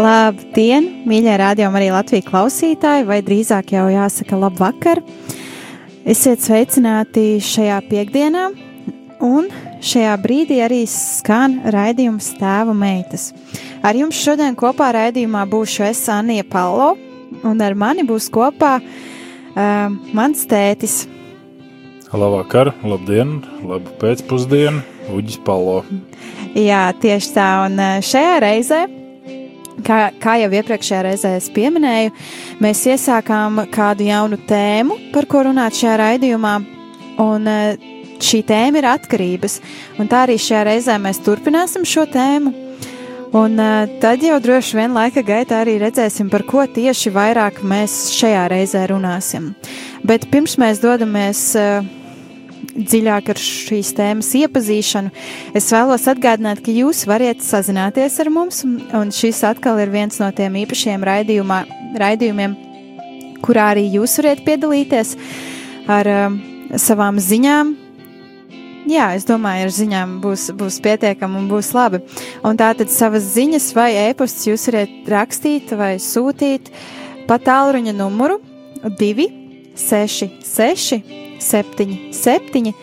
Labdien, mīļie rādījumi, arī Latvijas klausītāji, vai drīzāk jau jāsaka labvakar. Esiet sveicināti šajā piekdienā, un šajā brīdī arī skan raidījums Tēva meitas. Ar jums šodien kopā raidījumā būšu es Anija Palo, un ar mani būs kopā uh, mans tētis. Labvakar, labdien, labu pēcpusdienu, Uģis Palo. Jā, tieši tā, un šajā reizē Kā, kā jau iepriekšējā reizē es pieminēju, mēs iesākām kādu jaunu tēmu, par ko runāt šajā raidījumā. Un eh, šī tēma ir atkarības. Un tā arī šajā reizē mēs turpināsim šo tēmu. Un eh, tad jau droši vien laika gaitā arī redzēsim, par ko tieši vairāk mēs šajā reizē runāsim. Bet pirms mēs dodamies uh, dziļāk ar šīs tēmas iepazīšanu, es vēlos atgādināt, ka jūs varat sazināties ar mums, un šis atkal ir viens no tiem īpašiem raidījumiem, kurā arī jūs varat piedalīties ar um, savām ziņām. Jā, es domāju, ar ziņām būs, būs pietiekami un būs labi. Un tātad savas ziņas vai ēpastus jūs varat rakstīt vai sūtīt pa tālruņa numuru 266 7, 7,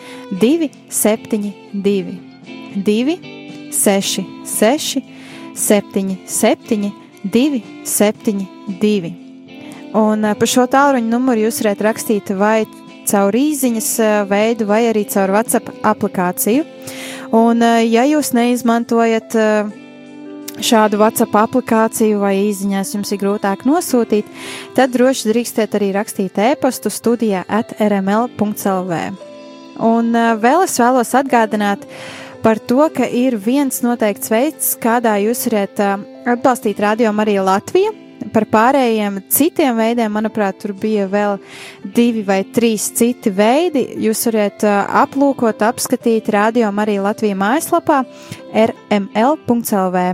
2, 7, 2, 2, 6, 6, 7, 7, 2, 7, 2. Un eh, par šo tālruņa numuru jūs varat rakstīt vai caur īsiņas eh, veidu, vai arī caur WhatsApp aplikāciju. Un, eh, ja jūs neizmantojat uh, šādu WhatsApp aplikāciju vai īsiņās jums ir grūtāk nosūtīt, tad droši drīkstiet arī rakstīt e-pastu studijā at rml.lv. Un uh, vēl es vēlos atgādināt par to, ka ir viens noteikts veids, kādā jūs varat uh, atbalstīt Radio Mariju Latviju. Par pārējiem citiem veidiem, manuprāt, tur bija vēl divi vai trīs citi veidi. Jūs varat uh, aplūkot, apskatīt Radio Mariju Latviju mājaslapā rml.lv.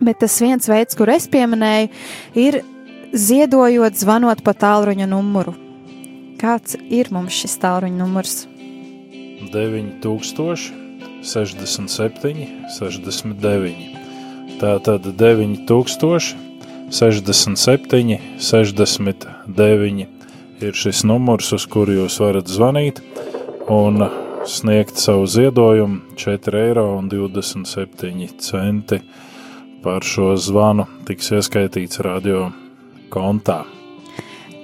Bet tas viens veids, kur es pieminēju, ir ziedojot, zvanot pa tālruņa numuru. Kāds ir mums šis tālruņa numurs? 9000, 67, 69. Tā tad 9000, 67, 69 ir šis numurs, uz kuru jūs varat zvanīt un sniegt savu ziedojumu 4,27 eiro par šo zvanu tiks ieskaitīts radio kontā.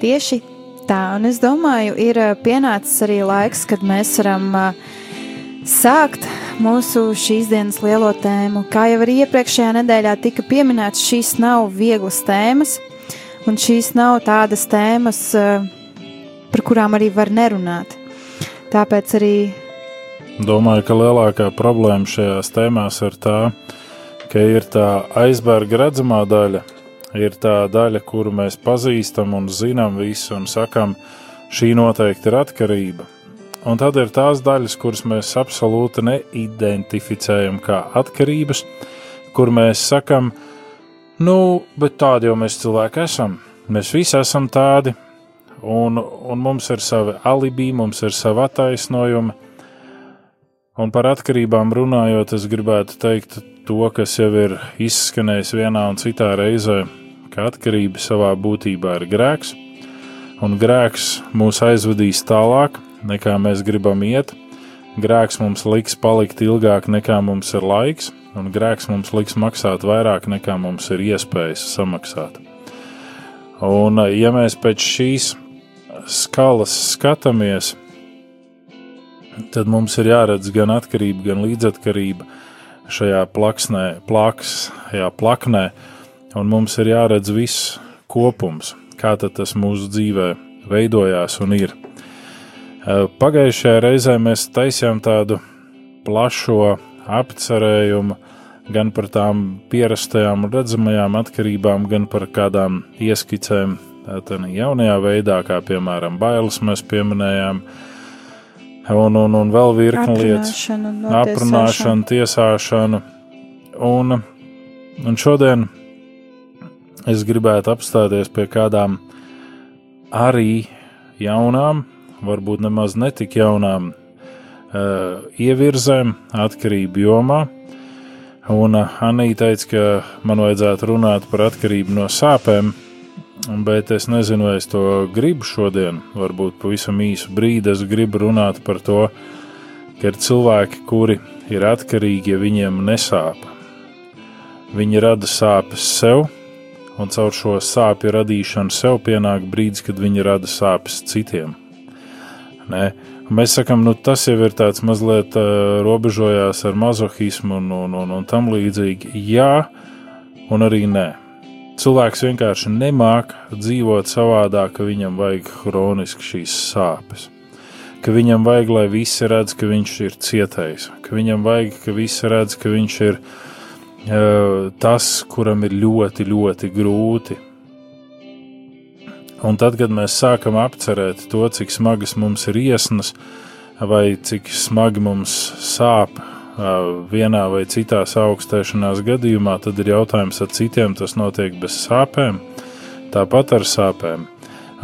Tieši tā, un es domāju, ir eh, pienācis arī laiks, kad mēs varam uh, sākt mūsu šīs dienas lielo tēmu. Kā jau arī iepriekšējā nedēļā tika pieminēts, šīs nav vieglas tēmas, un šīs nav tādas tēmas, uh, par kurām arī var nerunāt. Tāpēc arī. Domāju, ka lielākā problēma šajās tēmās ir tā, ka ka ir tā aizbērga redzamā daļa, ir tā daļa, kuru mēs pazīstam un zinām visu un sakam, šī noteikti ir atkarība. Un tad ir tās daļas, kuras mēs absolūti neidentificējam kā atkarības, kur mēs sakam, nu, bet tādi jau mēs cilvēki esam. Mēs visi esam tādi, un, un mums ir savi alibi, mums ir savi attaisnojumi. Un par atkarībām runājot, es gribētu teikt, to, kas jau ir izskanējis vienā un citā reizē, ka atkarība savā būtībā ir grēks, un grēks mūs aizvedīs tālāk, nekā mēs gribam iet. Grēks mums liks palikt ilgāk, nekā mums ir laiks, un grēks mums liks maksāt vairāk, nekā mums ir iespējas samaksāt. Un, ja mēs pēc šīs skalas skatāmies, tad mums ir jāredz gan atkarība, gan līdzatkarība šajā plaksnē, plaks, jā, plaknē. un mums ir jāredz viss kopums, kā tas mūsu dzīvē veidojās un ir. Pagājušajā reizē mēs taisījām tādu plašo apcerējumu gan par tām pierastajām redzamajām atkarībām, gan par kādām ieskicēm tādā jaunajā veidā, kā piemēram bailes mēs pieminējām, un, un, un vēl virkni lietas - aprunāšanu, tiesāšanu. Un, un šodien es gribētu apstāties pie kādām arī jaunām, varbūt nemaz netik jaunām uh, ievirzēm atkarību jomā. Un uh, Anīte teica, ka man vajadzētu runāt par atkarību no sāpēm, bet es nezinu, vai es to gribu šodien. Varbūt pavisam īsu brīdi es gribu runāt par to, ka ir cilvēki, kuri ir atkarīgi, ja viņiem nesāp. Viņi rada sāpes sev, un caur šo sāpju radīšanu sev pienāk brīdis, kad viņi rada sāpes citiem. Nē, Mēs sakām, nu, tas jau ir tāds mazliet uh, robežojās ar mazohismu un, un, un, un tam līdzīgi. Jā, un arī nē. Cilvēks vienkārši nemāca dzīvot savādāk, ka viņam vajag hroniski šīs sāpes. Ka viņam vajag, lai visi redz, ka viņš ir cietējis, ka viņam vajag, ka visi redz, ka viņš ir uh, tas, kuram ir ļoti, ļoti grūti, Un tad, kad mēs sākam apcerēt to, cik smagas mums ir iesnas, vai cik smagi mums sāp vienā vai citā augstēšanās gadījumā, tad ir jautājums, ar citiem tas notiek bez sāpēm, tāpat ar sāpēm.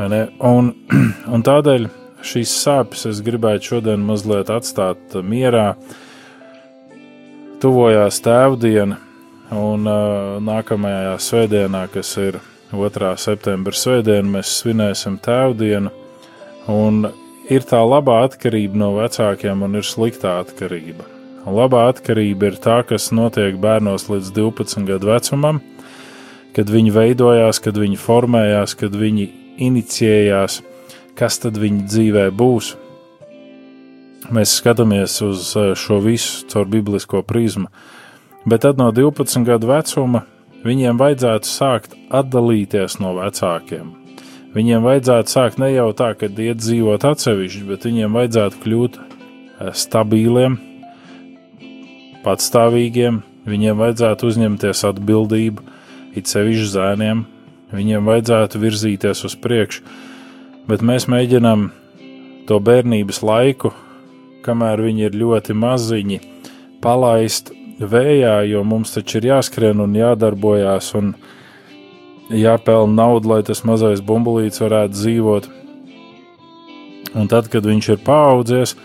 Un, un tādēļ šīs sāpes es gribētu šodien mazliet atstāt mierā. Tuvojās tēvdiena, un uh, nākamajā svētdienā, kas ir 2. septembra svētdienu mēs svinēsim tēvdienu, un ir tā labā atkarība no vecākiem un ir sliktā atkarība. Labā atkarība ir tā, kas notiek bērnos līdz 12 gadu vecumam, kad viņi veidojās, kad viņi formējās, kad viņi inicijējās, kas tad viņu dzīvē būs. Mēs skatāmies uz eh, šo visu caur biblisko prizmu, bet tad no 12 gadu vecuma Viņiem vajadzētu sākt atdalīties no vecākiem. Viņiem vajadzētu sākt ne jau tā, ka iet dzīvot atsevišķi, bet viņiem vajadzētu kļūt eh, stabiliem, patstāvīgiem, viņiem vajadzētu uzņemties atbildību, it sevišķi zēniem, viņiem vajadzētu virzīties uz priekšu, bet mēs mēģinām to bērnības laiku, kamēr viņi ir ļoti maziņi, palaist vējā, jo mums taču ir jāskrien un jādarbojās un jāpelna nauda, lai tas mazais bumbulīts varētu dzīvot. Un tad, kad viņš ir paaudzies,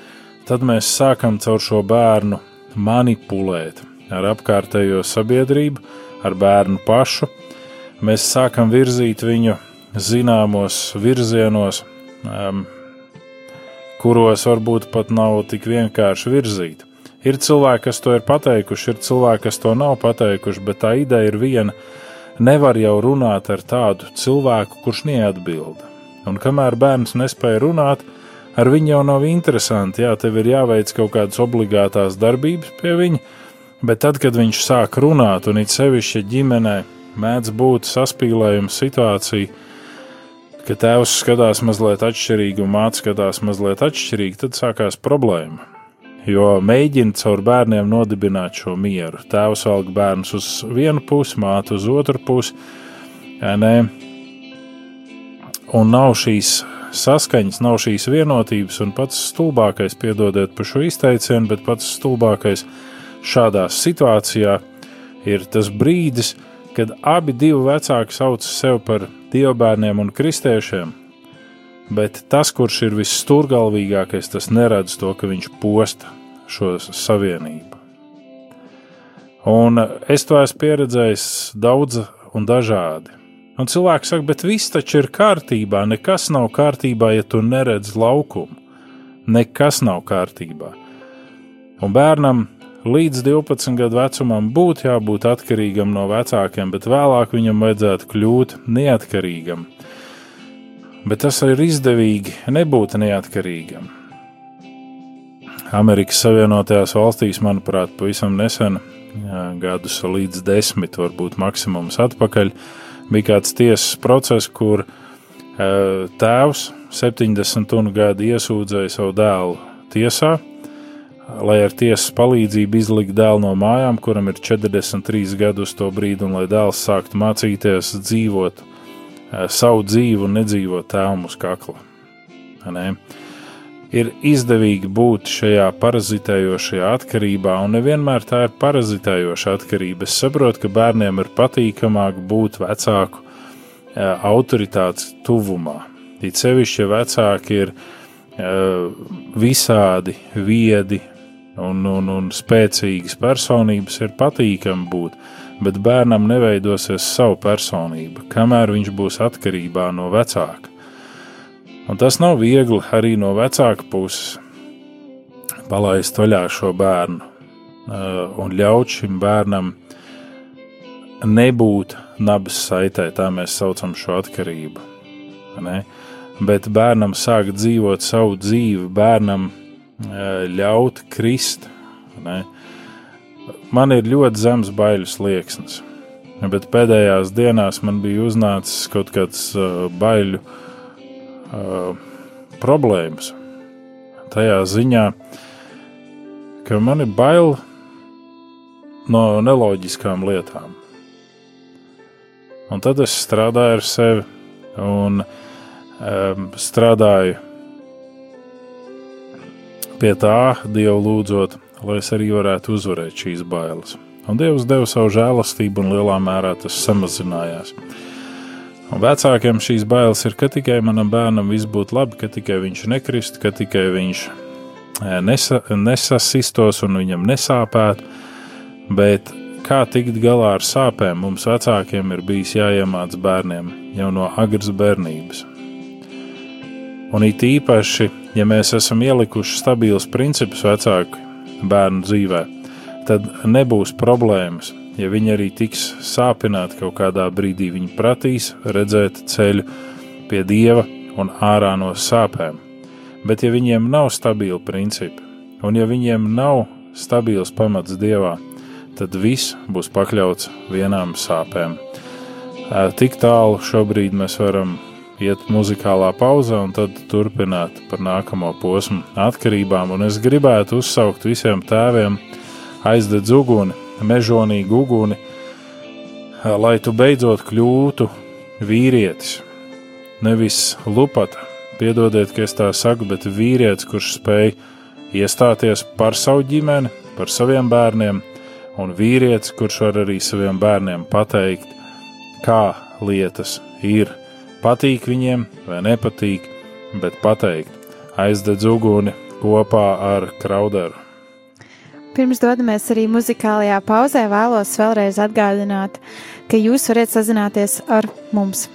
tad mēs sākam caur šo bērnu manipulēt ar apkārtējo sabiedrību, ar bērnu pašu. Mēs sākam virzīt viņu zināmos virzienos, um, kuros varbūt pat nav tik vienkārši virzīt. Ir cilvēki, kas to ir pateikuši, ir cilvēki, kas to nav pateikuši, bet tā ideja ir viena. Nevar jau runāt ar tādu cilvēku, kurš neatbild. Un kamēr bērns nespēja runāt, ar viņu jau nav interesanti. Jā, tev ir jāveic kaut kādas obligātās darbības pie viņa, bet tad, kad viņš sāk runāt, un it sevišķi ģimenē mēdz būt saspīlējuma situācija, ka tēvs skatās mazliet atšķirīgi un māte skatās mazliet atšķirīgi, tad sākās problēma jo mēģina caur bērniem nodibināt šo mieru. Tēvs valk bērnus uz vienu pusi, māte uz otru pusi. Nē. Un nav šīs saskaņas, nav šīs vienotības, un pats stulbākais, piedodiet par šo izteicienu, bet pats stulbākais šādā situācijā ir tas brīdis, kad abi divi vecāki sauc sevi par dievbērniem un kristiešiem, bet tas, kurš ir vissturgalvīgākais, tas neredz to, ka viņš posta šo savienību. Un es to esmu pieredzējis daudz un dažādi. Un cilvēks saka, bet viss taču ir kārtībā, nekas nav kārtībā, ja tu neredz laukumu. Nekas nav kārtībā. Un bērnam līdz 12 gadu vecumam būtu jābūt atkarīgam no vecākiem, bet vēlāk viņam vajadzētu kļūt neatkarīgam bet tas ir izdevīgi nebūt neatkarīgam. Amerikas Savienotajās valstīs, manuprāt, pavisam nesen gadus līdz desmit, varbūt maksimums atpakaļ, bija kāds tiesas process, kur tēvs 70 gadu iesūdzēja savu dēlu tiesā, lai ar tiesas palīdzību izlikt dēlu no mājām, kuram ir 43 gadu uz to brīdi, un lai dēls sāktu mācīties dzīvot savu dzīvi un nedzīvot tēvam uz kakla. Ne? Ir izdevīgi būt šajā parazitējošajā atkarībā, un nevienmēr tā ir parazitējoša atkarība. Es saprotu, ka bērniem ir patīkamāk būt vecāku autoritātes tuvumā. It sevišķi, ja vecāki ir visādi viedi un, un, un spēcīgas personības, ir patīkami būt, bet bērnam neveidosies savu personību, kamēr viņš būs atkarībā no vecāka. Un tas nav viegli arī no vecāka puses palaist vaļā šo bērnu uh, un ļaut šim bērnam nebūt nabas saitē, tā mēs saucam šo atkarību. Ne? Bet bērnam sāk dzīvot savu dzīvi, bērnam uh, ļaut krist. Ne? Man ir ļoti zems bailes slieksnis, bet pēdējās dienās man bija uznācis kaut kāds uh, baiļu uh, uh, problēmas. Tajā ziņā, ka man ir bail no neloģiskām lietām. Un tad es strādāju ar sevi un um, strādāju pie tā, Dievu lūdzot, lai es arī varētu uzvarēt šīs bailes. Un Dievs deva savu žēlastību, un lielā mērā tas samazinājās. Un vecākiem šīs bailes ir, ka tikai manam bērnam viss būtu labi, ka tikai viņš nekristu, ka tikai viņš e, nesa, nesasistos un viņam nesāpētu. Bet kā tikt galā ar sāpēm, mums vecākiem ir bijis jāiemāc bērniem jau no agras bērnības. Un it īpaši, ja mēs esam ielikuši stabilus principus vecāku bērnu dzīvē, tad nebūs problēmas ja viņi arī tiks sāpināti kaut kādā brīdī, viņi prasīs redzēt ceļu pie dieva un ārā no sāpēm. Bet, ja viņiem nav stabili principi, un ja viņiem nav stabils pamats dievā, tad viss būs pakļauts vienām sāpēm. Tik tālu šobrīd mēs varam iet muzikālā pauzē un tad turpināt par nākamo posmu atkarībām. Un es gribētu uzsaukt visiem tēviem aizdedz uguni, mežonīgu uguni, lai tu beidzot kļūtu vīrietis. Nevis lupata, piedodiet, ka es tā saku, bet vīrietis, kurš spēj iestāties par savu ģimeni, par saviem bērniem, un vīrietis, kurš var arī saviem bērniem pateikt, kā lietas ir. Patīk viņiem vai nepatīk, bet pateikt, aizdedz uguni kopā ar krauderu. Pirms dodamies arī muzikālajā pauzē, vēlos vēlreiz atgādināt, ka jūs varat sazināties ar mums.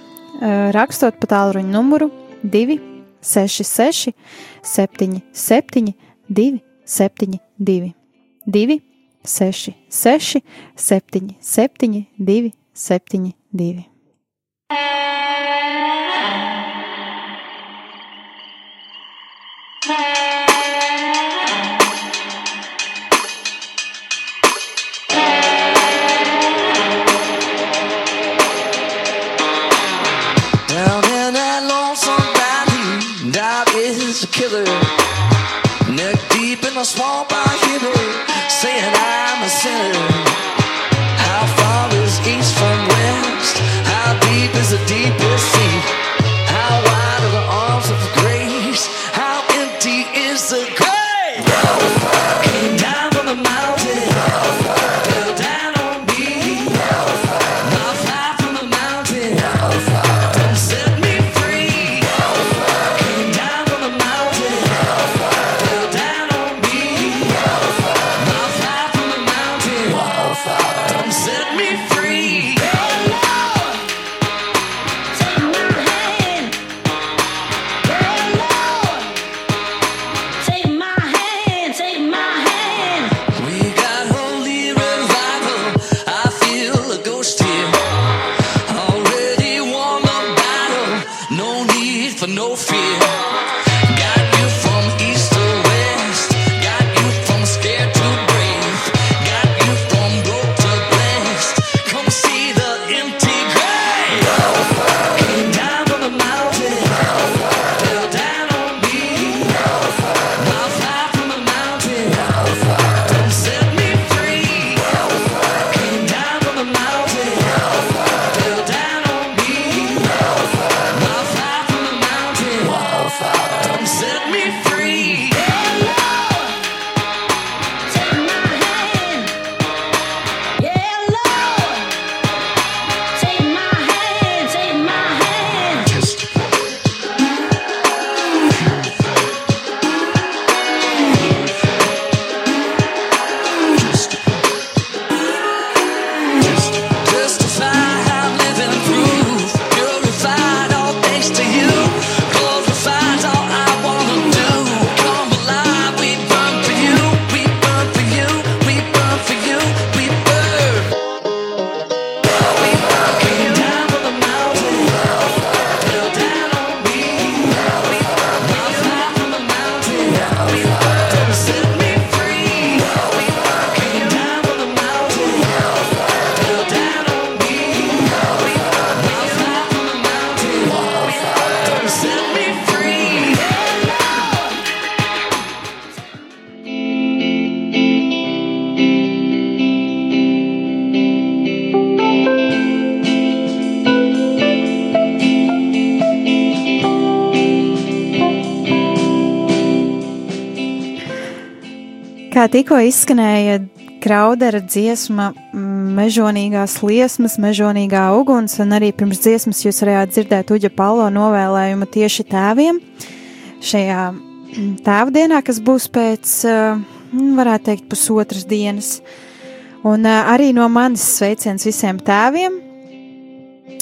Rakstot pa tālruņa numuru 266, 77, 272, 266, 77, 272. A swamp I hear her saying I'm a sinner. How far is east from west? How deep is the deepest sea? No need for no fear. Kā tikko izskanēja kraudera dziesma, mežonīgās liesmas, mežonīgā uguns, un arī pirms dziesmas jūs varējāt dzirdēt Uģa Palo novēlējumu tieši tēviem šajā tēvdienā, kas būs pēc, mm, varētu teikt, pusotras dienas. Un arī no manis sveiciens visiem tēviem,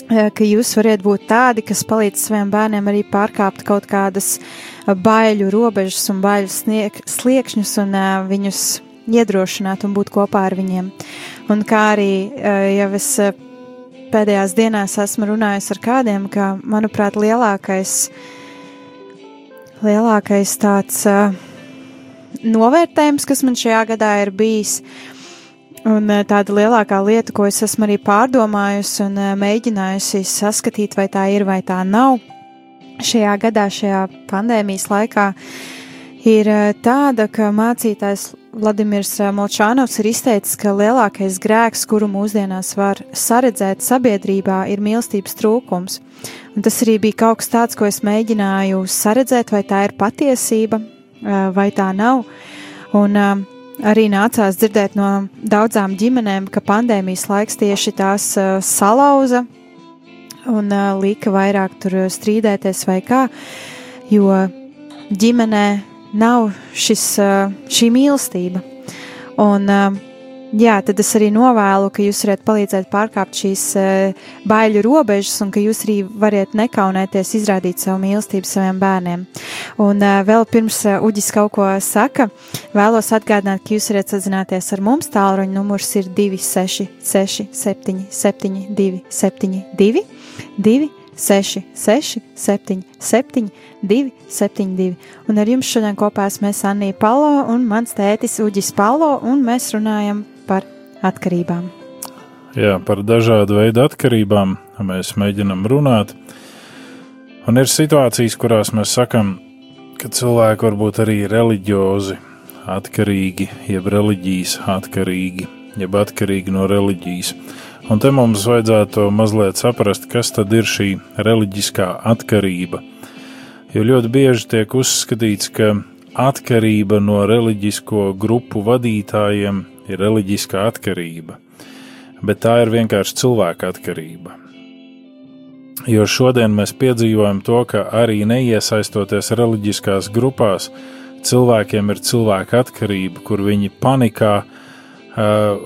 ka jūs varat būt tādi, kas palīdz saviem bērniem arī pārkāpt kaut kādas baiļu robežas un baiļu snieg, sliekšņus un viņus iedrošināt un būt kopā ar viņiem. Un kā arī jau es pēdējās dienās esmu runājis ar kādiem, ka, manuprāt, lielākais, lielākais tāds uh, novērtējums, kas man šajā gadā ir bijis, uh, Un eh, tāda lielākā lieta, ko es esmu arī pārdomājusi un eh, mēģinājusi saskatīt, vai tā ir vai tā nav šajā gadā, šajā pandēmijas laikā, ir eh, tāda, ka mācītājs Vladimirs Molčānovs ir izteicis, ka lielākais grēks, kuru mūsdienās var saredzēt sabiedrībā, ir mīlestības trūkums. Un tas arī bija kaut kas tāds, ko es mēģināju saredzēt, vai tā ir patiesība, vai tā nav. Un, uh, arī nācās dzirdēt no daudzām ģimenēm, ka pandēmijas laiks tieši tās salauza un lika vairāk tur strīdēties vai kā, jo ģimenē nav šis, šī mīlestība. Un, uh, Jā, tad es arī novēlu, ka jūs varat palīdzēt pārkāpt šīs uh, baiļu robežas un ka jūs arī variet nekaunēties izrādīt savu mīlestību saviem bērniem. Un uh, vēl pirms uh, Uģis kaut ko saka, vēlos atgādināt, ka jūs varat sazināties ar mums. Tālruņa numurs ir 266 77 272 2 6, 6, 7, 7, 2, 7, 2. Un ar jums šodien kopā esmu Anija Palo un mans tētis Uģis Palo, un mēs runājam par atkarībām. Jā, par dažādu veidu atkarībām mēs mēģinam runāt. Un ir situācijas, kurās mēs sakam, ka cilvēki var būt arī reliģiozi, atkarīgi, jeb reliģijas atkarīgi, jeb atkarīgi no reliģijas. Un te mums vajadzētu mazliet saprast, kas tad ir šī reliģiskā atkarība. Jo ļoti bieži tiek uzskatīts, ka atkarība no reliģisko grupu vadītājiem ir reliģiskā atkarība, bet tā ir vienkārši cilvēka atkarība. Jo šodien mēs piedzīvojam to, ka arī neiesaistoties reliģiskās grupās, cilvēkiem ir cilvēka atkarība, kur viņi panikā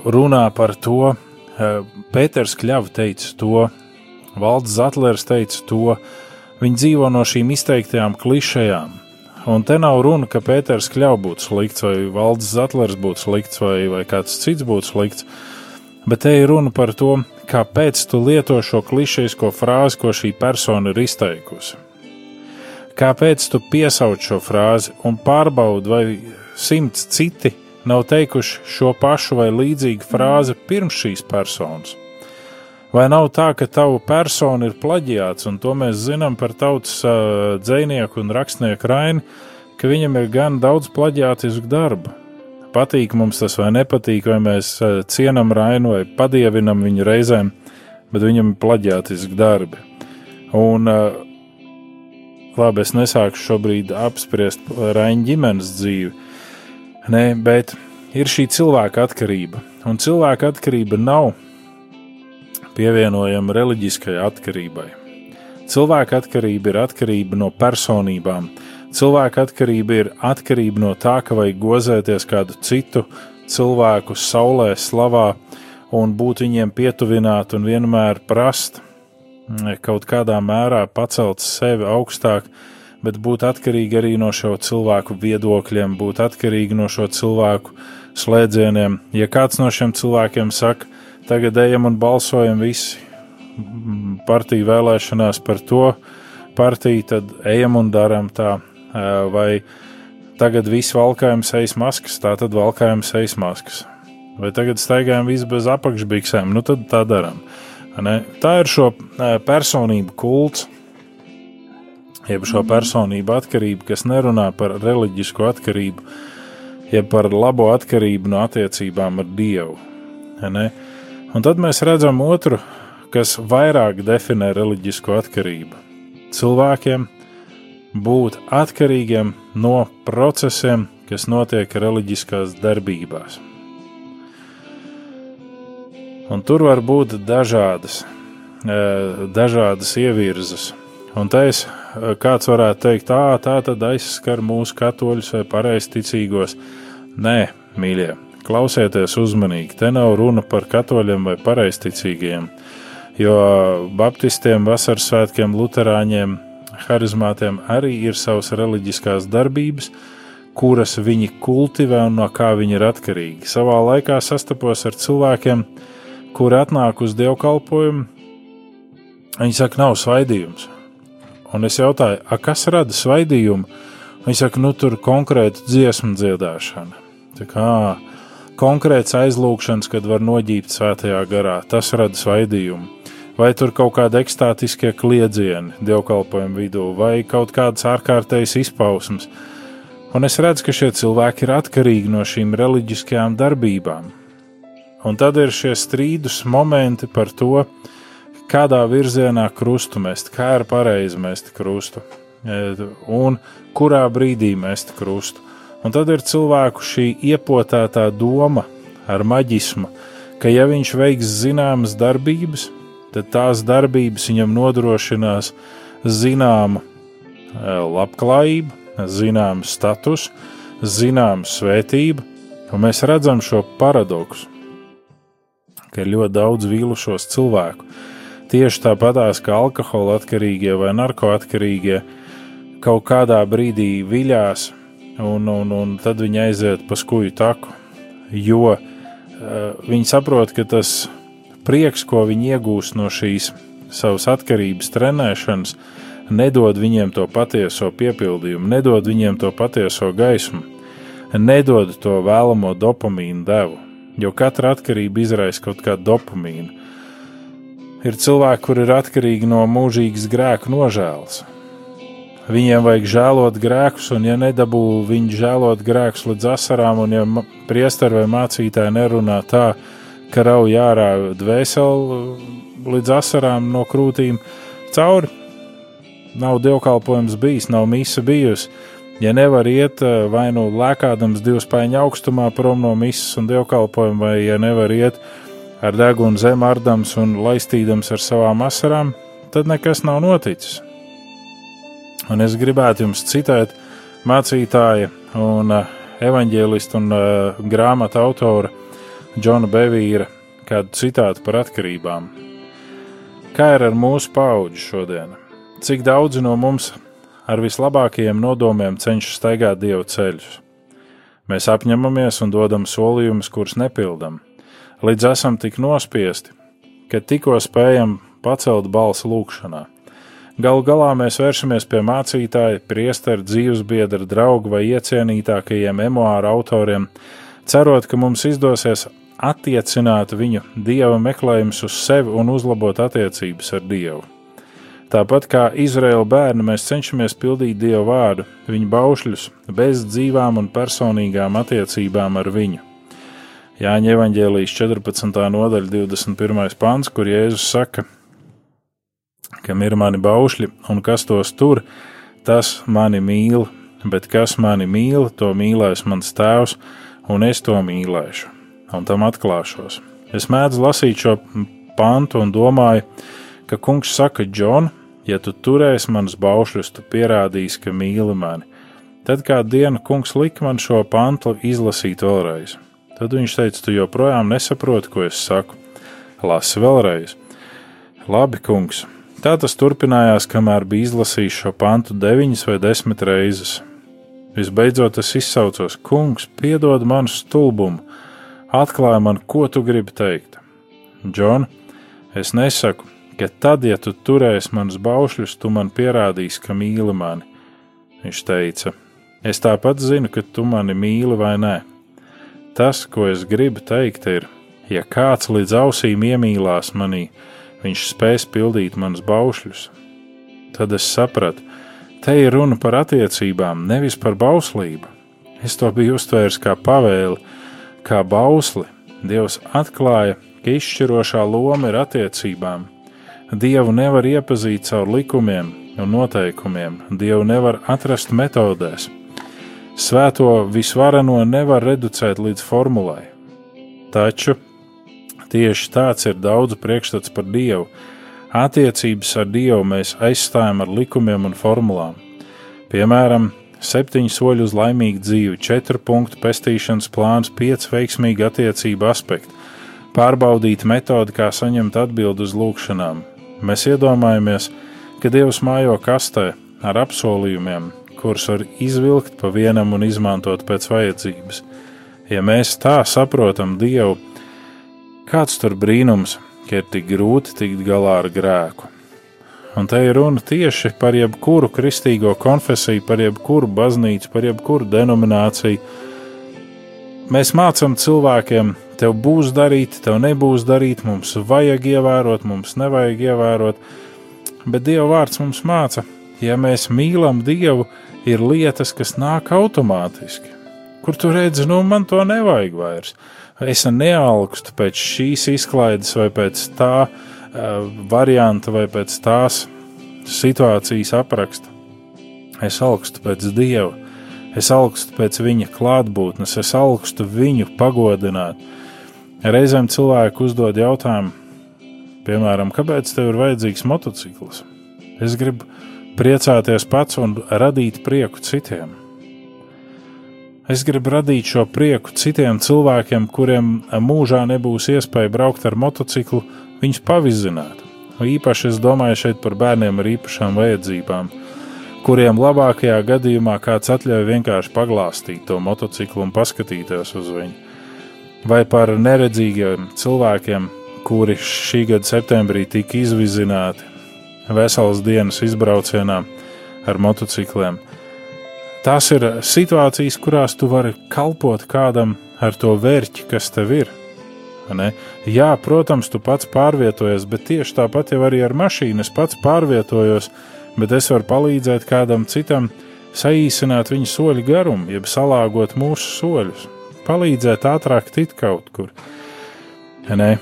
runā par to, Pēters Kļavs teica to, Valds Zetlers teica to, viņi dzīvo no šīm izteiktajām klišejām. Un te nav runa, ka Pēters Kļavs būtu slikts, vai Valds Zetlers būtu slikts, vai, vai kāds cits būtu slikts, bet te ir runa par to, kāpēc tu lieto šo klišejisko frāzi, ko šī persona ir izteikusi. Kāpēc tu piesauc šo frāzi un pārbaudi, vai simts citi nav teikuši šo pašu vai līdzīgu frāzi pirms šīs personas? Vai nav tā, ka tava persona ir plaģiāts, un to mēs zinām par tautas uh, dzinieku un rakstnieku Raini, ka viņam ir gan daudz plaģiātisku darbu? Patīk mums tas vai nepatīk, vai mēs uh, cienam Rainu vai padievinam viņu reizēm, bet viņam ir plaģiātiski darbi. Un, uh, labi, es nesāku šobrīd apspriest Raina ģimenes dzīvi, Nē, bet ir šī cilvēka atkarība. Un cilvēka atkarība nav pievienojama reliģiskai atkarībai. Cilvēka atkarība ir atkarība no personībām. Cilvēka atkarība ir atkarība no tā, ka vajag gozēties kādu citu cilvēku saulē, slavā un būt viņiem pietuvināt un vienmēr prast kaut kādā mērā pacelt sevi augstāk bet būt atkarīgi arī no šo cilvēku viedokļiem, būt atkarīgi no šo cilvēku slēdzieniem. Ja kāds no šiem cilvēkiem saka, tagad ejam un balsojam visi partiju vēlēšanās par to partiju, tad ejam un darām tā, vai tagad viss valkājam sejas maskas, tā tad valkājam sejas maskas. Vai tagad staigājam visi bez apakšbiksēm, nu tad tā darām. Tā ir šo personību kults, jeb šo personību atkarību, kas nerunā par reliģisku atkarību, jeb par labo atkarību no attiecībām ar Dievu. Ne? Un tad mēs redzam otru, kas vairāk definē reliģisko atkarību. Cilvēkiem būt atkarīgiem no procesiem, kas notiek reliģiskās darbībās. Un tur var būt dažādas, eh, dažādas ievirzes. Un te es eh, kāds varētu teikt, tā, tā tad aizskar mūsu katoļus vai pareizticīgos. Nē, mīļie, klausieties uzmanīgi. Te nav runa par katoļiem vai pareizticīgiem, jo baptistiem, vasaras svētkiem, luterāņiem, harizmātiem arī ir savas reliģiskās darbības, kuras viņi kultivē un no kā viņi ir atkarīgi. Savā laikā sastapos ar cilvēkiem, kuri atnāk uz dievkalpojumu. Viņi saka, nav svaidījums. Un es jautāju, kas rada svaidījumu? Viņi saka, nu tur konkrēta dziesmu dziedāšana. Tā kā konkrēts aizlūgšanas, kad var noģībt svētajā garā, tas rada svaidījumu. Vai tur kaut kāda ekstātiskie kliedzieni dievkalpojumu vidū, vai kaut kādas ārkārtējas izpausmes. Un es redzu, ka šie cilvēki ir atkarīgi no šīm reliģiskajām darbībām. Un tad ir šie strīdus momenti par to, kādā virzienā krustu mest, kā ir pareizi mest krustu un kurā brīdī mest krustu. Un tad ir cilvēku šī iepotētā doma ar maģismu, ka ja viņš veiks zināmas darbības, tad tās darbības viņam nodrošinās zināmu labklājību, zināmu statusu, zināmu svētību, un mēs redzam šo paradoksu, ka ir ļoti daudz vīlušos cilvēku, tieši tāpatās kā alkohola atkarīgie vai narkoatkarīgie kaut kādā brīdī viļās, un, un, un tad viņi aiziet pa skuju taku, jo uh, viņi saprot, ka tas prieks, ko viņi iegūst no šīs savas atkarības trenēšanas, nedod viņiem to patieso piepildījumu, nedod viņiem to patieso gaismu, nedod to vēlamo dopamīnu devu, jo katra atkarība izraisa kaut kādu dopamīnu ir cilvēki, kur ir atkarīgi no mūžīgas grēku nožēlas. Viņiem vajag žēlot grēkus, un, ja nedabū viņi žēlot grēkus līdz asarām, un ja priesteri vai mācītāji nerunā tā, ka rauj ārā dvēseli līdz asarām no krūtīm cauri, nav dievkalpojums bijis, nav misa bijusi. Ja nevar iet vai nu lēkādams divas paiņu augstumā prom no misas un dievkalpojuma, vai ja nevar iet ar degunu zem ardams un laistīdams ar savām asarām, tad nekas nav noticis. Un es gribētu jums citēt mācītāja un uh, evaņģēlista un uh, grāmatu autora Džona Bevīra kādu citātu par atkarībām. Kā ir ar mūsu paudzi šodien? Cik daudzi no mums ar vislabākajiem nodomiem cenšas staigāt dievu ceļus? Mēs apņemamies un dodam solījumus, kurus nepildām līdz esam tik nospiesti, ka tikko spējam pacelt balsi lūgšanā. Galu galā mēs vēršamies pie mācītāja, priestera, dzīvesbiedra, drauga vai iecienītākajiem emuāru autoriem, cerot, ka mums izdosies attiecināt viņu dieva meklējumus uz sevi un uzlabot attiecības ar dievu. Tāpat kā Izraēla bērni, mēs cenšamies pildīt dievu vārdu, viņa baušļus, bez dzīvām un personīgām attiecībām ar viņu. Jāņa evanģēlijas 14. nodaļa, 21. pāns, kur Jēzus saka, kam ir mani baušļi un kas tos tur, tas mani mīl, bet kas mani mīl, to mīlēs mans tēvs, un es to mīlēšu, un tam atklāšos. Es mēdzu lasīt šo pantu un domāju, ka kungs saka, Džon, ja tu turēsi manus baušļus, tu pierādīsi, ka mīli mani. Tad kādu dienu kungs lika man šo pantu izlasīt vēlreiz. Tad viņš teica, tu joprojām nesaproti, ko es saku. Lasi vēlreiz. Labi, kungs. Tā tas turpinājās, kamēr bija izlasījis šo pantu deviņas vai desmit reizes. Visbeidzot, es izsaucos: Kungs, piedod manu stulbumu, atklāj man, ko tu gribi teikt. Džon, es nesaku, ka tad, ja tu turēsi manus baušļus, tu man pierādīsi, ka mīli mani. Viņš teica: Es tāpat zinu, ka tu mani mīli vai nē. Tas, ko es gribu teikt, ir, ja kāds līdz ausīm iemīlās manī, viņš spēs pildīt manus baušļus. Tad es sapratu, te ir runa par attiecībām, nevis par bauslību. Es to biju uztvērs kā pavēli, kā bausli. Dievs atklāja, ka izšķirošā loma ir attiecībām. Dievu nevar iepazīt caur likumiem un noteikumiem, Dievu nevar atrast metodēs. Svēto visvarano nevar reducēt līdz formulai. Taču tieši tāds ir daudzu priekšstats par Dievu. Attiecības ar Dievu mēs aizstājam ar likumiem un formulām. Piemēram, septiņu soļu uz laimīgu dzīvi, četru punktu pestīšanas plāns, pieci veiksmīgi attiecību aspekti, pārbaudīt metodi, kā saņemt atbildi uz lūgšanām. Mēs iedomājamies, ka Dievs mājo kastē ar apsolījumiem, kurus var izvilkt pa vienam un izmantot pēc vajadzības. Ja mēs tā saprotam Dievu, kāds tur brīnums, ka ir tik grūti tikt galā ar grēku. Un te ir runa tieši par jebkuru kristīgo konfesiju, par jebkuru baznīcu, par jebkuru denomināciju. Mēs mācām cilvēkiem, tev būs darīt, tev nebūs darīt, mums vajag ievērot, mums nevajag ievērot, bet Dieva vārds mums māca, ja mēs mīlam Dievu, ir lietas, kas nāk automātiski. Kur tu redzi, nu man to nevajag vairs. Es neaugstu pēc šīs izklaides vai pēc tā, uh, varianta vai pēc tās situācijas apraksta. Es augstu pēc Dieva, es augstu pēc Viņa klātbūtnes, es augstu Viņu pagodināt. Reizēm cilvēki uzdod jautājumu, piemēram, kāpēc tev ir vajadzīgs motociklis? Es gribu priecāties pats un radīt prieku citiem. Es gribu radīt šo prieku citiem cilvēkiem, kuriem mūžā nebūs iespēja braukt ar motociklu, viņus pavizināt. Īpaši es domāju šeit par bērniem ar īpašām vajadzībām, kuriem labākajā gadījumā kāds atļauj vienkārši paglāstīt to motociklu un paskatīties uz viņu. Vai par neredzīgiem cilvēkiem, kuri šī gada septembrī tika izvizināti veselas dienas izbraucienā ar motocikliem. Tās ir situācijas, kurās tu vari kalpot kādam ar to vērķi, kas tev ir. Jā, protams, tu pats pārvietojies, bet tieši tāpat jau arī ar mašīnu es pats pārvietojos, bet es varu palīdzēt kādam citam saīsināt viņa soļu garumu, jeb salāgot mūsu soļus, palīdzēt ātrāk tikt kaut kur. Nē,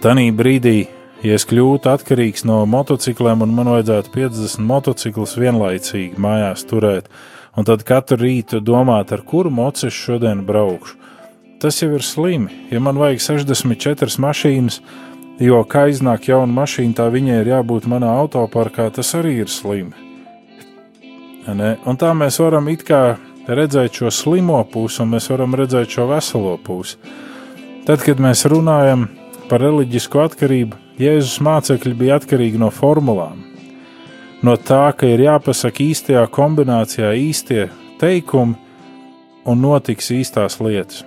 tanī brīdī, ja es kļūtu atkarīgs no motocikliem un man vajadzētu 50 motociklus vienlaicīgi mājās turēt, un tad katru rītu domāt, ar kuru mocu es šodien braukšu, Tas jau ir slimi. Ja man vajag 64 mašīnas, jo kā iznāk jauna mašīna, tā viņai ir jābūt manā autoparkā, tas arī ir slimi. Ne? Un tā mēs varam it kā redzēt šo slimo pusi, un mēs varam redzēt šo veselo pusi. Tad, kad mēs runājam par reliģisku atkarību, Jēzus mācekļi bija atkarīgi no formulām, no tā, ka ir jāpasaka īstajā kombinācijā īstie teikumi un notiks īstās lietas.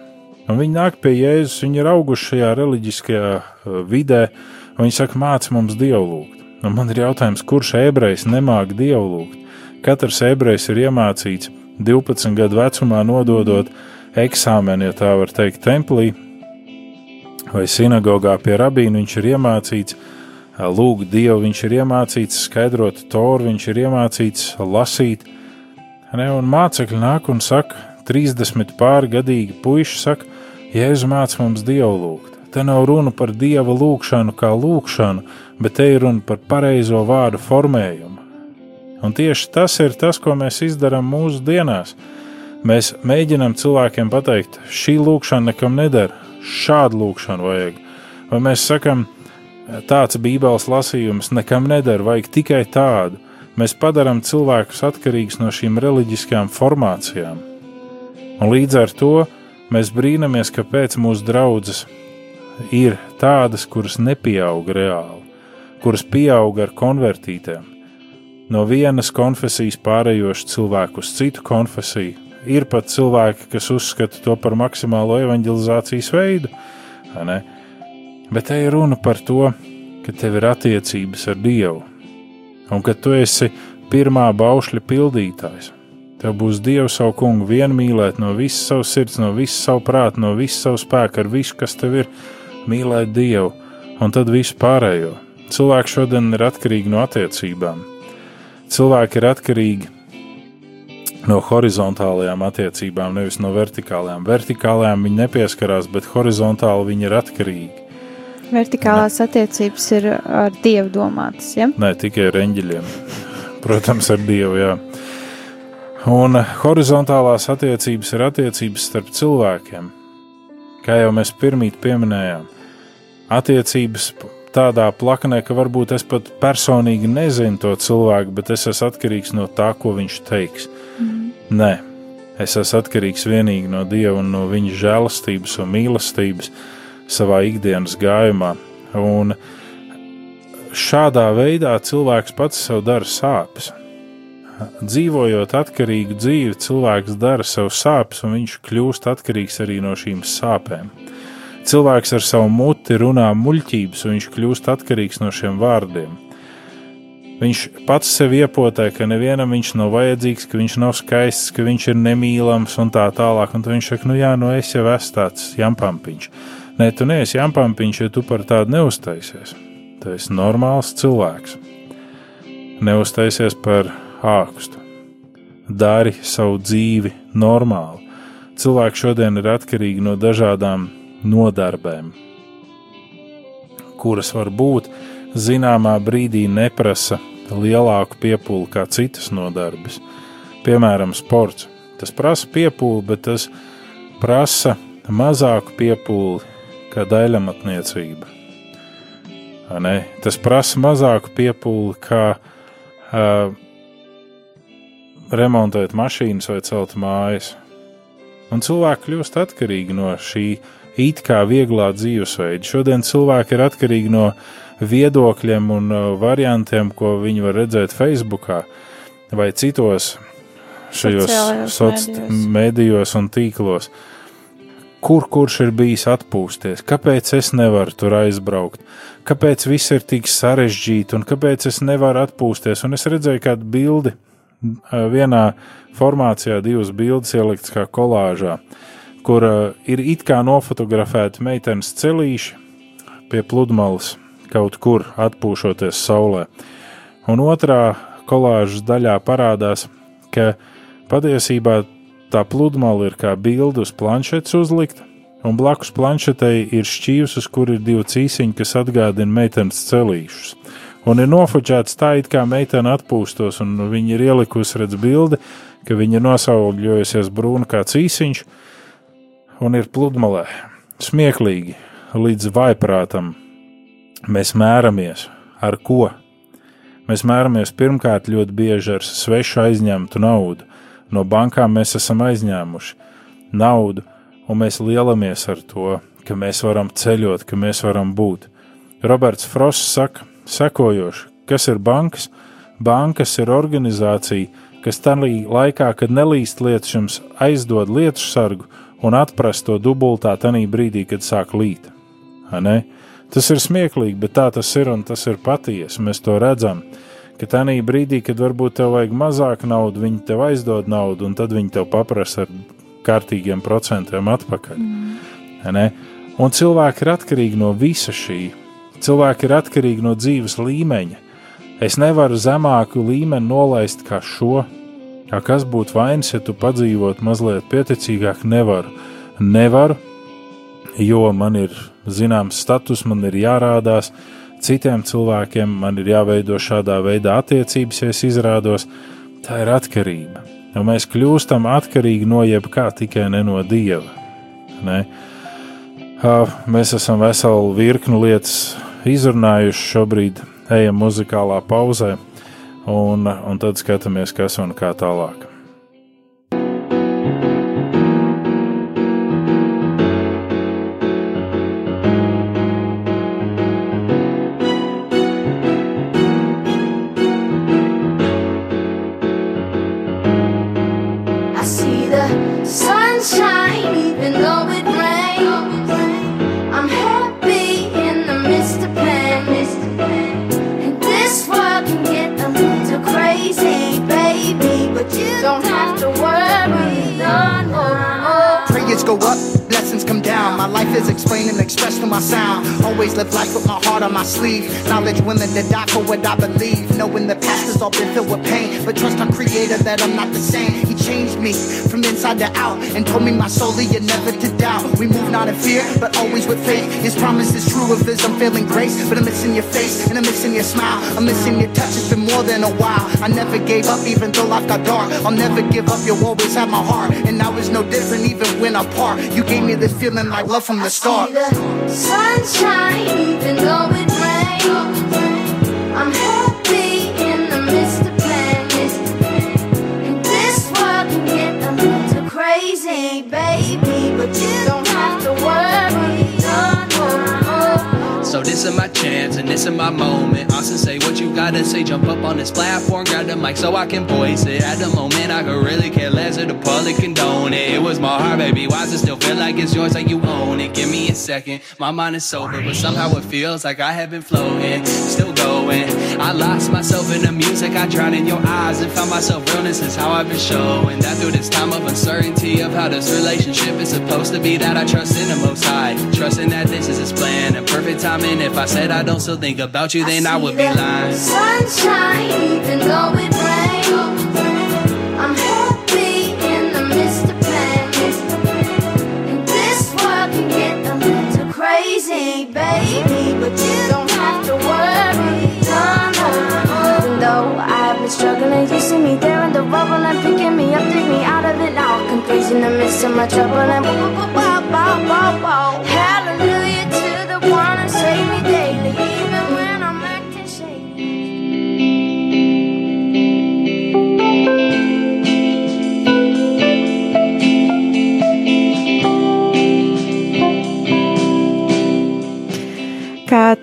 Un viņi nāk pie Jēzus, viņi ir auguši šajā reliģiskajā uh, vidē, un viņi saka, māc mums dievu lūgt. Un man ir jautājums, kurš ebrejs nemāk dievu lūgt? Katrs ebrejs ir iemācīts 12 gadu vecumā nododot eksāmenu, ja tā var teikt, templī vai sinagogā pie rabīna. Viņš ir iemācīts lūgt dievu, viņš ir iemācīts skaidrot toru, viņš ir iemācīts lasīt. Ne, un mācekļi nāk un saka, 30 pārgadīgi puiši saka, Jēzu māc mums dievu lūgt. Te nav runa par dieva lūgšanu kā lūgšanu, bet te ir runa par pareizo vārdu formējumu. Un tieši tas ir tas, ko mēs darām mūsu dienās. Mēs mēģinām cilvēkiem pateikt, šī lūkšana nekam nedara, šādu lūkšanu vajag. Vai mēs sakām, tāds bībeles lasījums nekam nedara, vajag tikai tādu. Mēs padarām cilvēkus atkarīgus no šīm reliģiskajām formācijām. Un līdz ar to mēs brīnamies, kāpēc mūsu draudzes ir tādas, kuras nepieaug reāli, kuras pieaug ar konvertītēm. No vienas konfesijas pārējošu cilvēku uz citu konfesiju. Ir pat cilvēki, kas uzskata to par maksimālo evanģelizācijas veidu, bet te ir runa par to, ka tev ir attiecības ar Dievu un ka tu esi pirmā baušļa pildītājs. Tev būs Dievs savu kungu vien mīlēt no visas savas sirds, no visas savu prātu, no visas savu spēku, ar visu, kas tev ir, mīlēt Dievu un tad visu pārējo. Cilvēki šodien ir atkarīgi no attiecībām. Cilvēki ir atkarīgi no horizontālajām attiecībām, nevis no vertikālajām. Vertikālajām viņi nepieskarās, bet horizontāli viņi ir atkarīgi. Vertikālās ne. attiecības ir ar Dievu domātas, ja? Nē, tikai ar eņģeļiem. Protams, ar Dievu, jā. Un horizontālās attiecības ir attiecības starp cilvēkiem. Kā jau mēs pirmīt pieminējām, attiecības tādā plaknē, ka varbūt es pat personīgi nezinu to cilvēku, bet es esmu atkarīgs no tā, ko viņš teiks. Nē, es esmu atkarīgs tikai no Dieva un no viņa žēlastības un mīlestības savā ikdienas gājumā. Un šādā veidā cilvēks pats sev dara sāpes. Dzīvojot atkarīgu dzīvi, cilvēks dara sev sāpes, un viņš kļūst atkarīgs arī no šīm sāpēm. Cilvēks ar savu muti runā muļķības, un viņš kļūst atkarīgs no šiem vārdiem. Viņš pats sev iepotē, ka nevienam viņš nav vajadzīgs, ka viņš nav skaists, ka viņš ir nemīlams un tā tālāk. Un viņš saka, nu jā, nu es jau esmu tāds jampampiņš. Nē, tu neesi jampampiņš, ja tu par tādu neuztaisies. Tu esi normāls cilvēks. Neuztaisies par ākstu. Dari savu dzīvi normāli. Cilvēki šodien ir atkarīgi no dažādām nodarbēm, kuras var būt zināmā brīdī neprasa lielāku piepūli kā citas nodarbes. Piemēram, sports. Tas prasa piepūli, bet tas prasa mazāku piepūli kā daļamatniecība. Tas prasa mazāku piepūli kā uh, remontēt mašīnas vai celt mājas. Un cilvēki kļūst atkarīgi no šī it kā vieglā dzīvesveida. Šodien cilvēki ir atkarīgi no viedokļiem un uh, variantiem, ko viņi var redzēt Facebook vai citos šajos sociālajos medijos un tīklos. Kur kurš ir bijis atpūsties, kāpēc es nevaru tur aizbraukt, kāpēc viss ir tik sarežģīti un kāpēc es nevaru atpūsties. Un es redzēju kādu bildi, vienā formācijā divas bildes ieliktas kā kolāžā, kur ir it kā nofotografēti meitenes celīši pie pludmales kaut kur atpūšoties saulē. Un otrā kolāžas daļā parādās, ka patiesībā tā pludmale ir kā bilde uz planšetes uzlikta, un blakus planšetei ir šķīvs, uz kur ir divi cīsiņi, kas atgādina meitenes celīšus un ir nofočēts tā, it kā meitene atpūstos, un viņa ir ielikusi redz bildi, ka viņa ir nosauļojusies brūna kā cīsiņš, un ir pludmalē. Smieklīgi, līdz vaiprātam mēs mēramies ar ko? Mēs mēramies pirmkārt ļoti bieži ar svešu aizņemtu naudu. No bankām mēs esam aizņēmuši naudu, un mēs lielamies ar to, ka mēs varam ceļot, ka mēs varam būt. Roberts Frosts saka, sekojoši, kas ir bankas. Bankas ir organizācija, kas tajā laikā, kad nelīst lietas, jums aizdod lietu sargu un atprast to dubultā tajā brīdī, kad sāk līt. Tas ir smieklīgi, bet tā tas ir un tas ir patiesi. Mēs to redzam. Ka tajā brīdī, kad varbūt tev vajag mazāk naudas, viņi tev aizdod naudu, un tad viņi tev paprasa ar kārtīgiem procentiem atpakaļ. Mm. Un cilvēki ir atkarīgi no visa šī Cilvēki ir atkarīgi no dzīves līmeņa. Es nevaru zemāku līmeni nolaist kā šo. Kā kas būtu vainas, ja tu padzīvotu mazliet pieticīgāk? Nevaru. Nevaru, jo man ir zināms status, man ir jārādās citiem cilvēkiem, man ir jāveido šādā veidā attiecības, ja es izrādos. Tā ir atkarība. Jo mēs kļūstam atkarīgi no jebkā, tikai ne no dieva. Ne? Mēs esam veselu virkni lietas izrunājuši. Šobrīd ejam muzikālā pauzē, un, un tad skatāmies, kas un kā tālāk. Knowledge willing to die for what I believe. Knowing the past has all been filled with pain. But trust our creator that I'm not the same. He changed me from inside to out and told me my soul you're never to doubt. We move not in fear, but always with faith. His promise is true of his unfailing grace. But I'm missing your face and I'm missing your smile. I'm missing your touch. It's been more than a while. I never gave up, even though life got dark. I'll never give up. You'll always have my heart. And now it's no different, even when apart. You gave me this feeling like love from the start. The sunshine, even though. I'm this is my chance and this is my moment. Austin, say what you gotta say. Jump up on this platform, grab the mic so I can voice it. At the moment, I could really care less if the public condone it. It was my heart, baby. Why does it still feel like it's yours, like you own it? Give me a second. My mind is sober, but somehow it feels like I have been floating, still going. I lost myself in the music. I drowned in your eyes and found myself realness is how I've been showing that through this time of uncertainty of how this relationship is supposed to be. That I trust in the Most High, trusting that this is His plan a perfect timing. If I said I don't still think about you, then I would be lying. Sunshine, even though it rains. I'm happy in the midst of pain. And this world can get a little crazy, baby, but you don't have to worry. No, no, no. Even though I've been struggling, you see me there in the rubble and picking me up, take me out of it now. Confused in the midst of my trouble and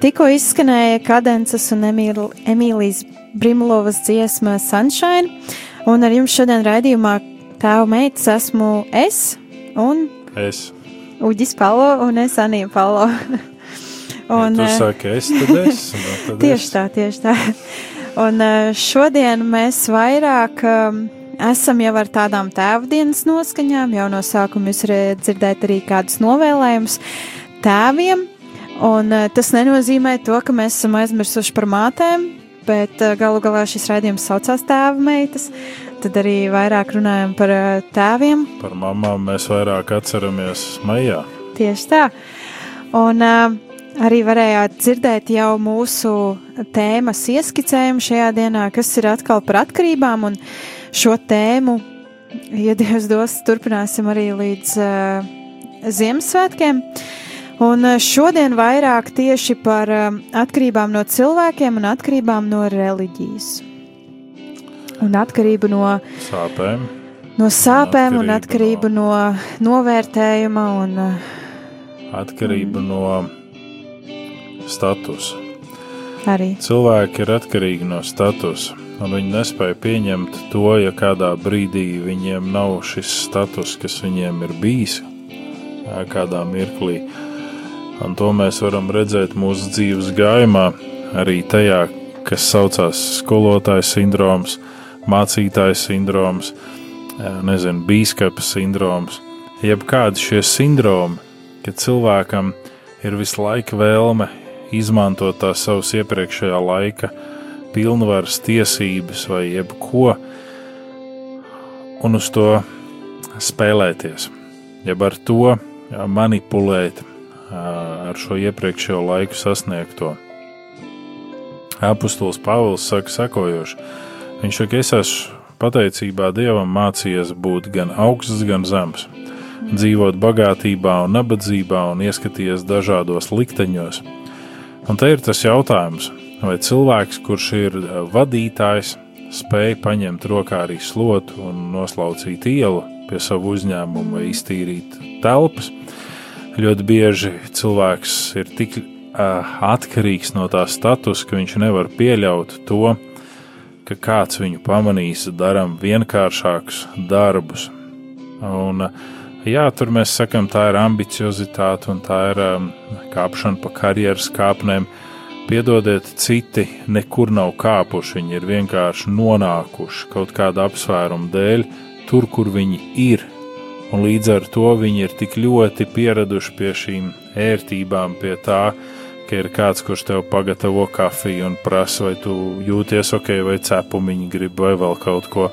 tikko izskanēja Kadences un Emīl- Emīlijas Brimulovas dziesma Sunshine, un ar jums šodien raidījumā tēva meitas esmu es un Es. Uģis Palo un es Anija Palo. Un, ja tu eh, saki, es tad es. nu, tad Tieši es. tā, tieši tā. Un eh, šodien mēs vairāk um, esam jau ar tādām tēvdienas noskaņām, jau no sākuma jūs dzirdēt arī kādus novēlējumus tēviem. Un eh, tas nenozīmē to, ka mēs esam aizmirsuši par mātēm, bet eh, galu galā šis raidījums saucās tēva meitas. Tad arī vairāk runājam par eh, tēviem, Par mamām mēs vairāk atceramies maijā. Tieši tā. Un uh, arī varējāt dzirdēt jau mūsu tēmas ieskicējumu šajā dienā, kas ir atkal par atkarībām. Un šo tēmu, ja Dievs dos, turpināsim arī līdz uh, Ziemassvētkiem. Un uh, šodien vairāk tieši par uh, atkarībām no cilvēkiem un atkarībām no reliģijas. Un atkarību no Sāpēm. no sāpēm un Atkarību atkarību no novērtējuma un uh, Atkarība no statusa. arī. Cilvēki ir atkarīgi no statusa, un viņi nespēja pieņemt to, ja kādā brīdī viņiem nav šis status, kas viņiem ir bijis kādā mirklī. Un to mēs varam redzēt mūsu dzīves gājumā, arī tajā, kas saucās skolotāja sindroms, mācītāja sindroms, ā, nezinu, bīskapa sindroms. Jebkādi šie sindromi, kad cilvēkam ir visu laiku vēlme izmantot tās savas iepriekšējā laika pilnvaras, tiesības vai jebko, un uz to spēlēties, jeb ar to manipulēt ā, ar šo iepriekšējo laiku sasniegto. Apostols Pāvils saka, sekojoši: Viņš saka, es esmu pateicībā Dievam mācījies būt gan augsts, gan zems, dzīvot bagātībā un nabadzībā un ieskatījies dažādos likteņos. Un te ir tas jautājums, vai cilvēks, kurš ir eh, vadītājs, spēj paņemt rokā arī slotu un noslaucīt ielu pie savu uzņēmumu vai iztīrīt telpas. Ļoti bieži cilvēks ir tik uh, atkarīgs no tā status, ka viņš nevar pieļaut to, ka kāds viņu pamanīs, darām vienkāršākus darbus. Un, jā, tur mēs sakām, tā ir ambiciozitāte un tā ir um, kāpšana pa karjeras kāpnēm. Piedodiet, citi nekur nav kāpuši, viņi ir vienkārši nonākuši kaut kāda apsvēruma dēļ tur, kur viņi ir. Un līdz ar to viņi ir tik ļoti pieraduši pie šīm ērtībām, pie tā, ka ir kāds, kurš tev pagatavo kafiju un prasa, vai tu jūties ok, vai cepumiņi grib, vai vēl kaut ko.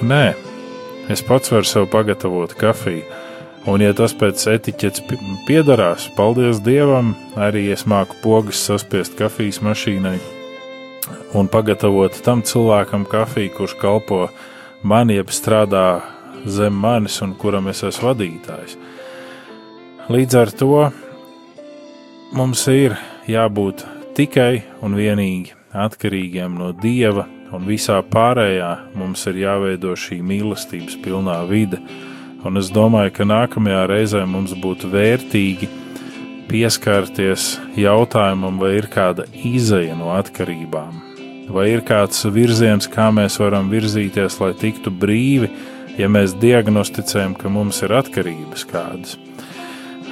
Nē, es pats varu sev pagatavot kafiju. Un, ja tas pēc etiķetes piedarās, paldies Dievam, arī es māku pogas saspiest kafijas mašīnai un pagatavot tam cilvēkam kafiju, kurš kalpo man, jeb strādā zem manis un kuram es esmu vadītājs. Līdz ar to mums ir jābūt tikai un vienīgi atkarīgiem no Dieva, un visā pārējā mums ir jāveido šī mīlestības pilnā vide. Un es domāju, ka nākamajā reizē mums būtu vērtīgi pieskarties jautājumam, vai ir kāda izeja no atkarībām, vai ir kāds virziens, kā mēs varam virzīties, lai tiktu brīvi, ja mēs diagnosticējam, ka mums ir atkarības kādas.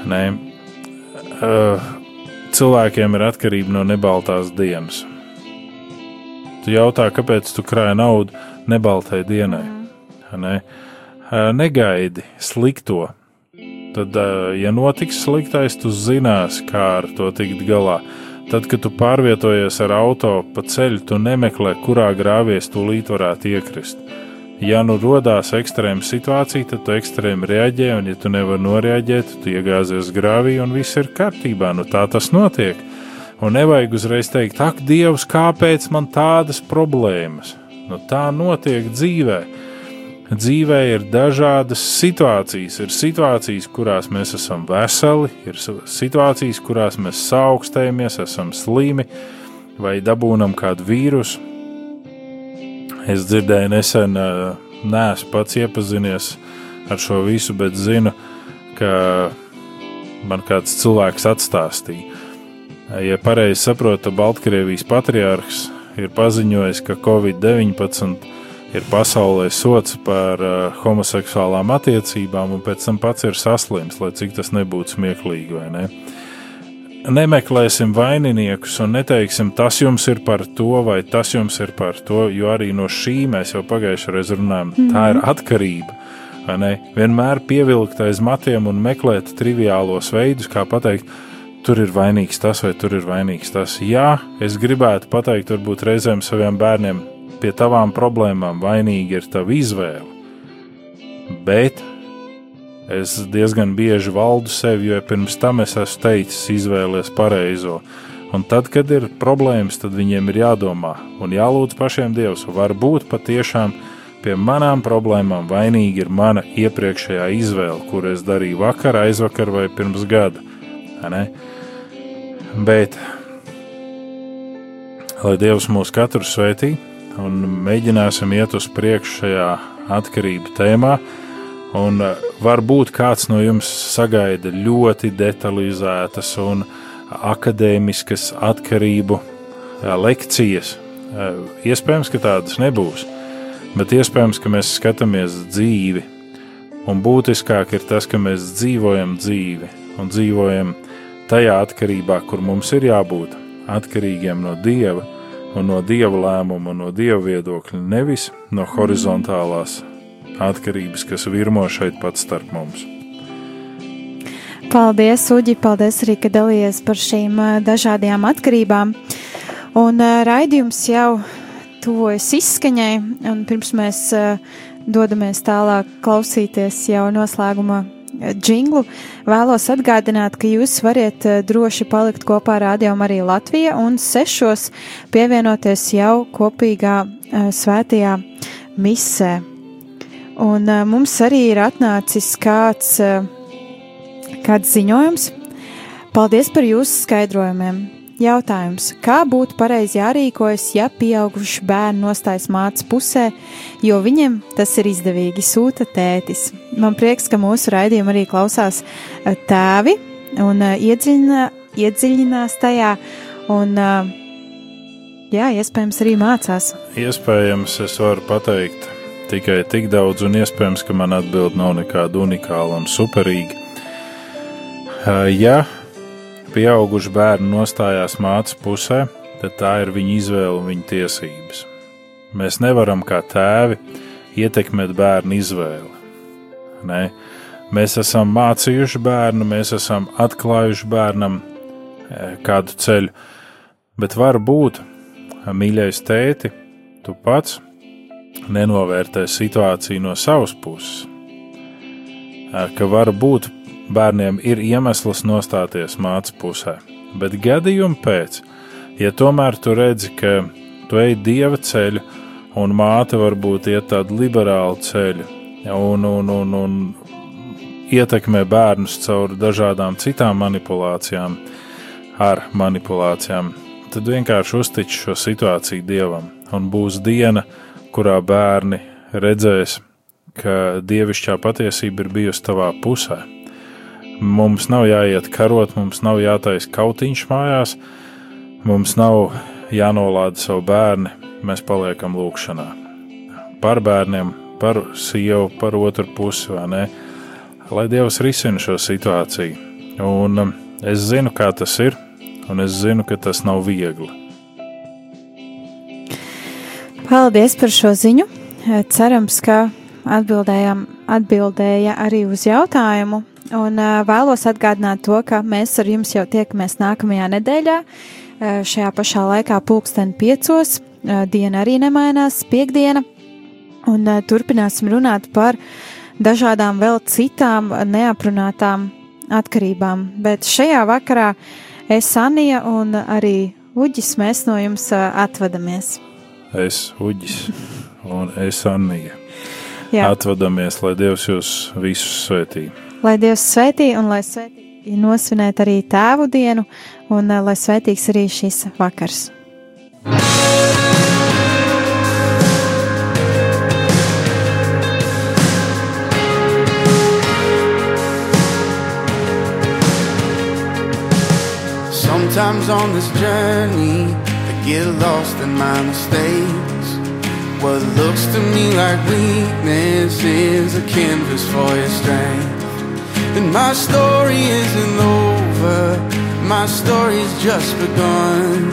Nē, uh, cilvēkiem ir atkarība no nebaltās dienas. Tu jautā, kāpēc tu krāji naudu nebaltai dienai? Ne? Negaidi slikto. Tad, ja notiks sliktais, tu zinās, kā ar to tikt galā. Tad, kad tu pārvietojies ar auto pa ceļu, tu nemeklē, kurā grāvies tūlīt varētu iekrist ja nu rodās ekstrēma situācija, tad tu ekstrēmi reaģē, un, ja tu nevari noreaģēt, tu iegāzies grāvī un viss ir kārtībā. Nu, tā tas notiek. Un nevajag uzreiz teikt, ak, Dievs, kāpēc man tādas problēmas? Nu, tā notiek dzīvē. Dzīvē ir dažādas situācijas. Ir situācijas, kurās mēs esam veseli, ir situācijas, kurās mēs saaugstējamies, esam slimi vai dabūnam kādu vīrusu Es dzirdēju nesen, neesmu pats iepazinies ar šo visu, bet zinu, ka man kāds cilvēks atstāstīja. Ja pareizi saprotu, Baltkrievijas patriārhs ir paziņojis, ka Covid-19 ir pasaulē sots par homoseksuālām attiecībām, un pēc tam pats ir saslims, lai cik tas nebūtu smieklīgi vai ne nemeklēsim vaininiekus un neteiksim, tas jums ir par to vai tas jums ir par to, jo arī no šī mēs jau pagājušajā reizē runājām, mm tā ir atkarība. Vienmēr pievilkt aiz matiem un meklēt triviālos veidus, kā pateikt, tur ir vainīgs tas vai tur ir vainīgs tas. Jā, es gribētu pateikt, varbūt reizēm saviem bērniem, pie tavām problēmām vainīgi ir tava izvēle. Bet Es diezgan bieži valdu sevi, jo pirms tam es esmu teicis, izvēlēties pareizo. Un tad, kad ir problēmas, tad viņiem ir jādomā un jālūdz pašiem Dievs. Varbūt patiešām pie manām problēmām vainīga ir mana iepriekšējā izvēle, kur es darīju vakar, aizvakar vai pirms gada. Bet, lai Dievs mūs katru svētī un mēģināsim iet uz priekšu šajā atkarību tēmā, Un eh, varbūt kāds no jums sagaida ļoti detalizētas un akadēmiskas atkarību eh, lekcijas. Eh, iespējams, ka tādas nebūs, bet iespējams, ka mēs skatāmies dzīvi. Un būtiskāk ir tas, ka mēs dzīvojam dzīvi un dzīvojam tajā atkarībā, kur mums ir jābūt atkarīgiem no Dieva un no Dieva lēmuma un no Dieva viedokļa, nevis no horizontālās atkarības, kas virmo šeit pat starp mums. Paldies, Uģi, paldies arī, ka dalījies par šīm dažādajām atkarībām. Un raidījums jau tuvojas izskaņai, un pirms mēs dodamies tālāk klausīties jau noslēguma džinglu, vēlos atgādināt, ka jūs varat droši palikt kopā ar Radio Mariju Latviju un sešos pievienoties jau kopīgā svētajā misē. Un uh, mums arī ir atnācis kāds, uh, kāds ziņojums. Paldies par jūsu skaidrojumiem. Jautājums, kā būtu pareizi jārīkojas, ja pieaugušs bērns nostājas mācības pusē, jo viņam tas ir izdevīgi, sūta tētis. Man prieks, ka mūsu raidījumā arī klausās tēvi un iedziļinā, iedziļinās tajā, un jā, iespējams arī mācās. Iespējams, es varu pateikt, tikai tik daudz, un iespējams, ka man atbild nav nekāda unikāla un superīga. Ja pieauguši bērni nostājās mācības pusē, tad tā ir viņa izvēle un viņa tiesības. Mēs nevaram kā tēvi ietekmēt bērnu izvēli. Nē, mēs esam mācījuši bērnu, mēs esam atklājuši bērnam kādu ceļu, bet var būt, mīļais tēti, tu pats nenovērtē situāciju no savas puses. Ka var būt bērniem ir iemesls nostāties mācību pusē, bet gadījumā pēc, ja tomēr tu redzi, ka tu ej dieva ceļu, un māte varbūt iet tādu liberālu ceļu, un, un, un, un ietekmē bērnus caur dažādām citām manipulācijām, ar manipulācijām, tad vienkārši uztic šo situāciju dievam, un būs diena, kurā bērni redzēs, ka dievišķā patiesība ir bijusi tavā pusē. Mums nav jāiet karot, mums nav jātaisa kautiņš mājās, mums nav jānolāda savu bērni, mēs paliekam lūkšanā. Par bērniem, par sievu, par otru pusi, vai ne? Lai Dievs risina šo situāciju. Un um, es zinu, kā tas ir, un es zinu, ka tas nav viegli. Paldies par šo ziņu. Cerams, ka atbildējām, atbildēja arī uz jautājumu, Un uh, vēlos atgādināt to, ka mēs ar jums jau tiekamies nākamajā nedēļā, uh, šajā pašā laikā, pulksten piecos. Diena arī nemainās, piekdiena. Un turpināsim runāt par dažādām vēl citām neaprunātām atkarībām. Bet šajā vakarā es, Anija un arī Uģis, mēs no jums atvadamies. Es, Uģis, un es, Anija. Atvadamies, lai Dievs jūs visus svētītu lai Dievs svētī un lai svētī nosvinēt arī tēvu dienu un eh, lai svētīgs arī šis vakars. Sometimes on this journey, get lost in my mistakes. What looks to me like weakness is a canvas for your strength. And my story isn't over, my story's just begun.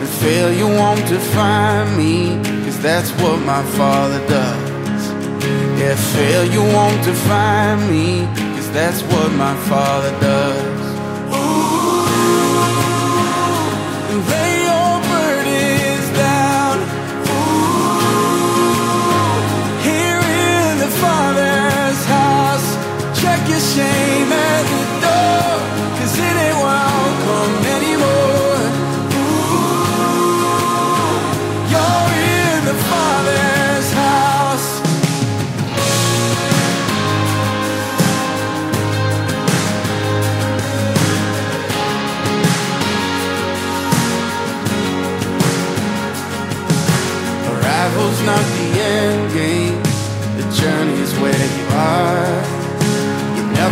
And failure won't define me, cause that's what my father does. Yeah, failure won't define me, cause that's what my father does. Shame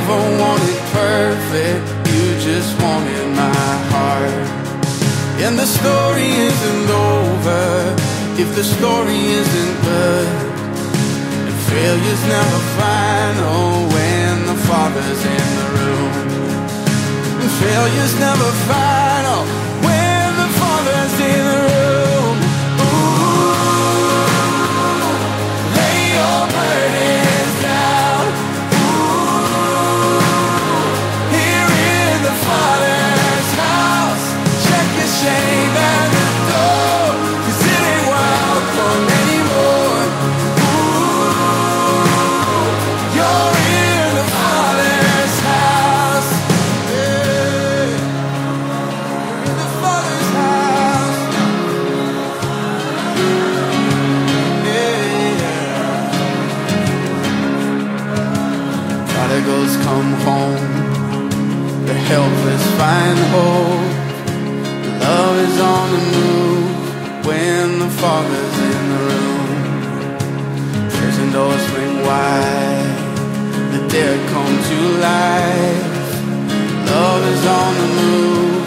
never wanted perfect, you just wanted my heart. And the story isn't over if the story isn't good. And failure's never final when the Father's in the room. And failure's never final find hope. Love is on the move when the Father's in the room. Prison doors swing wide, the dead come to life. Love is on the move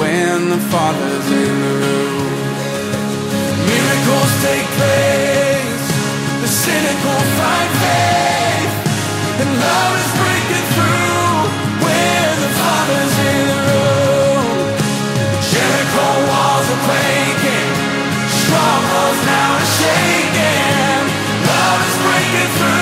when the Father's in the room. Miracles take place, the cynical find faith, and love is breaking quaking, strongholds now are shaking. Love is breaking through